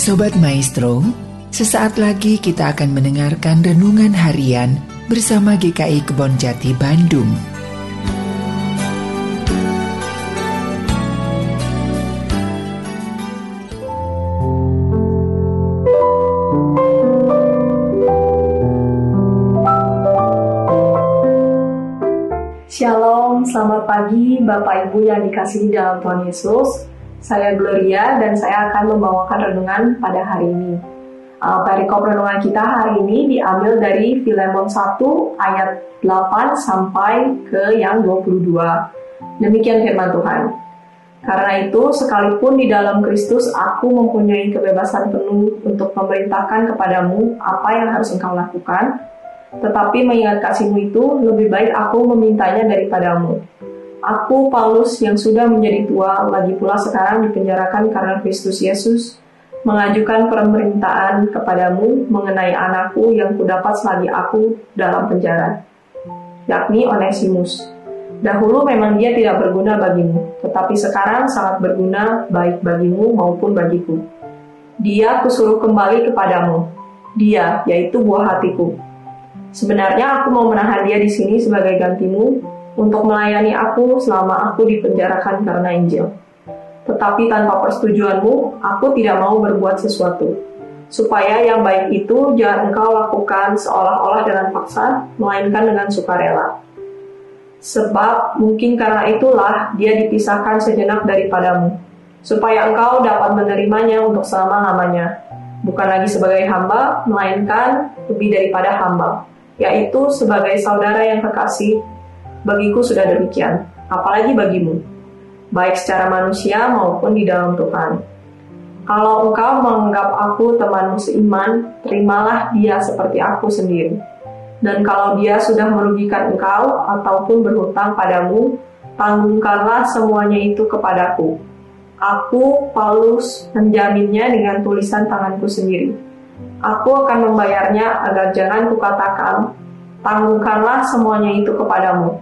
Sobat Maestro, sesaat lagi kita akan mendengarkan renungan harian bersama GKI Kebon Jati Bandung. Shalom, selamat pagi Bapak Ibu yang dikasihi dalam Tuhan Yesus. Saya Gloria dan saya akan membawakan renungan pada hari ini. Uh, perikop renungan kita hari ini diambil dari Filemon 1 ayat 8 sampai ke yang 22. Demikian firman Tuhan. Karena itu, sekalipun di dalam Kristus aku mempunyai kebebasan penuh untuk memerintahkan kepadamu apa yang harus engkau lakukan, tetapi mengingat kasihmu itu, lebih baik aku memintanya daripadamu. Aku, Paulus, yang sudah menjadi tua, lagi pula sekarang dipenjarakan karena Kristus Yesus, mengajukan permintaan kepadamu mengenai anakku yang kudapat selagi aku dalam penjara, yakni Onesimus. Dahulu memang dia tidak berguna bagimu, tetapi sekarang sangat berguna baik bagimu maupun bagiku. Dia kusuruh kembali kepadamu. Dia, yaitu buah hatiku, Sebenarnya aku mau menahan dia di sini sebagai gantimu untuk melayani aku selama aku dipenjarakan karena Injil. Tetapi tanpa persetujuanmu, aku tidak mau berbuat sesuatu. Supaya yang baik itu jangan engkau lakukan seolah-olah dengan paksa, melainkan dengan sukarela. Sebab mungkin karena itulah dia dipisahkan sejenak daripadamu, supaya engkau dapat menerimanya untuk selama-lamanya, bukan lagi sebagai hamba, melainkan lebih daripada hamba, yaitu sebagai saudara yang kekasih, bagiku sudah demikian, apalagi bagimu, baik secara manusia maupun di dalam Tuhan. Kalau engkau menganggap aku temanmu seiman, terimalah dia seperti aku sendiri. Dan kalau dia sudah merugikan engkau ataupun berhutang padamu, tanggungkanlah semuanya itu kepadaku. Aku, Paulus, menjaminnya dengan tulisan tanganku sendiri Aku akan membayarnya agar jangan kukatakan, tanggungkanlah semuanya itu kepadamu,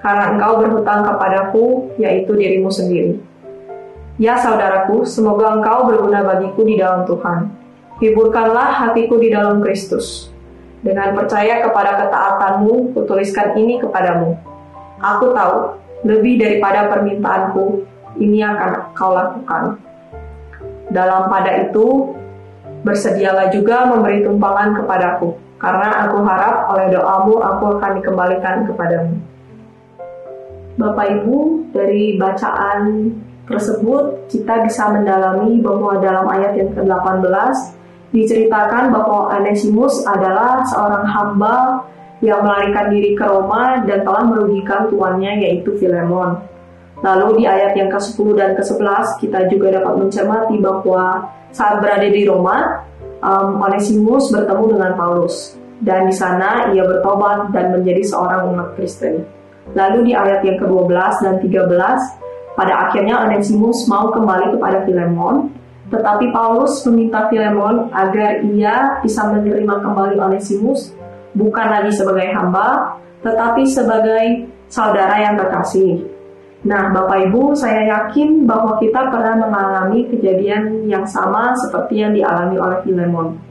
karena engkau berhutang kepadaku, yaitu dirimu sendiri. Ya saudaraku, semoga engkau berguna bagiku di dalam Tuhan. Hiburkanlah hatiku di dalam Kristus. Dengan percaya kepada ketaatanmu, kutuliskan ini kepadamu. Aku tahu, lebih daripada permintaanku, ini akan kau lakukan. Dalam pada itu, Bersedialah juga memberi tumpangan kepadaku, karena aku harap oleh doamu aku akan dikembalikan kepadamu. Bapak Ibu, dari bacaan tersebut kita bisa mendalami bahwa dalam ayat yang ke-18 diceritakan bahwa Onesimus adalah seorang hamba yang melarikan diri ke Roma dan telah merugikan tuannya yaitu Filemon. Lalu di ayat yang ke-10 dan ke-11 kita juga dapat mencermati bahwa saat berada di Roma, um, Onesimus bertemu dengan Paulus dan di sana ia bertobat dan menjadi seorang umat Kristen. Lalu di ayat yang ke-12 dan 13, pada akhirnya Onesimus mau kembali kepada Filemon, tetapi Paulus meminta Filemon agar ia bisa menerima kembali Onesimus bukan lagi sebagai hamba, tetapi sebagai saudara yang terkasih. Nah, Bapak Ibu, saya yakin bahwa kita pernah mengalami kejadian yang sama seperti yang dialami oleh Filemon.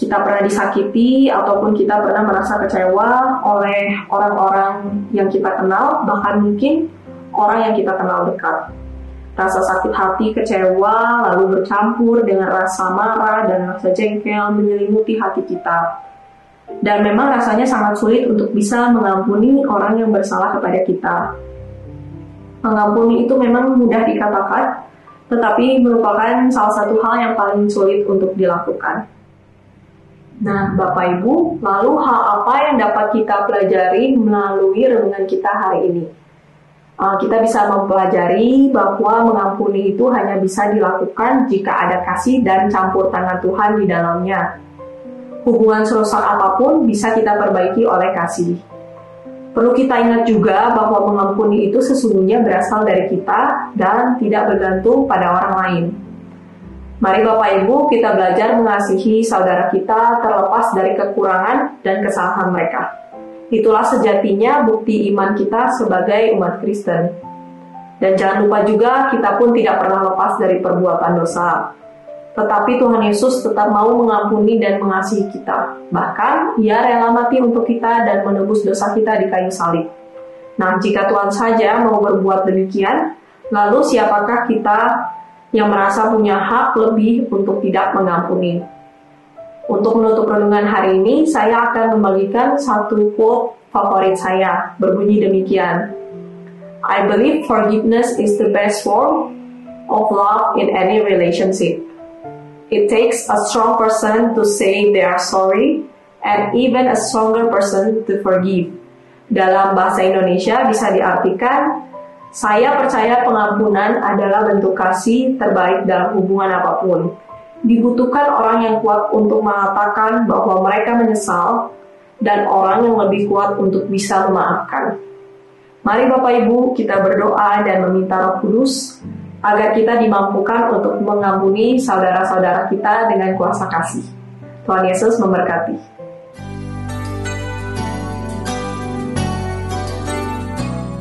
Kita pernah disakiti ataupun kita pernah merasa kecewa oleh orang-orang yang kita kenal, bahkan mungkin orang yang kita kenal dekat. Rasa sakit hati, kecewa, lalu bercampur dengan rasa marah dan rasa jengkel menyelimuti hati kita. Dan memang rasanya sangat sulit untuk bisa mengampuni orang yang bersalah kepada kita. Mengampuni itu memang mudah dikatakan, tetapi merupakan salah satu hal yang paling sulit untuk dilakukan. Nah, Bapak Ibu, lalu hal apa yang dapat kita pelajari melalui renungan kita hari ini? Uh, kita bisa mempelajari bahwa mengampuni itu hanya bisa dilakukan jika ada kasih dan campur tangan Tuhan di dalamnya. Hubungan serusak apa pun bisa kita perbaiki oleh kasih. Perlu kita ingat juga bahwa mengampuni itu sesungguhnya berasal dari kita dan tidak bergantung pada orang lain. Mari Bapak Ibu kita belajar mengasihi saudara kita terlepas dari kekurangan dan kesalahan mereka. Itulah sejatinya bukti iman kita sebagai umat Kristen. Dan jangan lupa juga kita pun tidak pernah lepas dari perbuatan dosa. Tetapi Tuhan Yesus tetap mau mengampuni dan mengasihi kita. Bahkan, ia rela mati untuk kita dan menebus dosa kita di kayu salib. Nah, jika Tuhan saja mau berbuat demikian, lalu siapakah kita yang merasa punya hak lebih untuk tidak mengampuni? Untuk menutup renungan hari ini, saya akan membagikan satu quote favorit saya, berbunyi demikian. I believe forgiveness is the best form of love in any relationship. It takes a strong person to say they are sorry and even a stronger person to forgive. Dalam bahasa Indonesia bisa diartikan, saya percaya pengampunan adalah bentuk kasih terbaik dalam hubungan apa pun. Dibutuhkan orang yang kuat untuk mengatakan bahwa mereka menyesal dan orang yang lebih kuat untuk bisa memaafkan. Mari Bapak Ibu kita berdoa dan meminta Roh Kudus agar kita dimampukan untuk mengampuni saudara-saudara kita dengan kuasa kasih. Tuhan Yesus memberkati.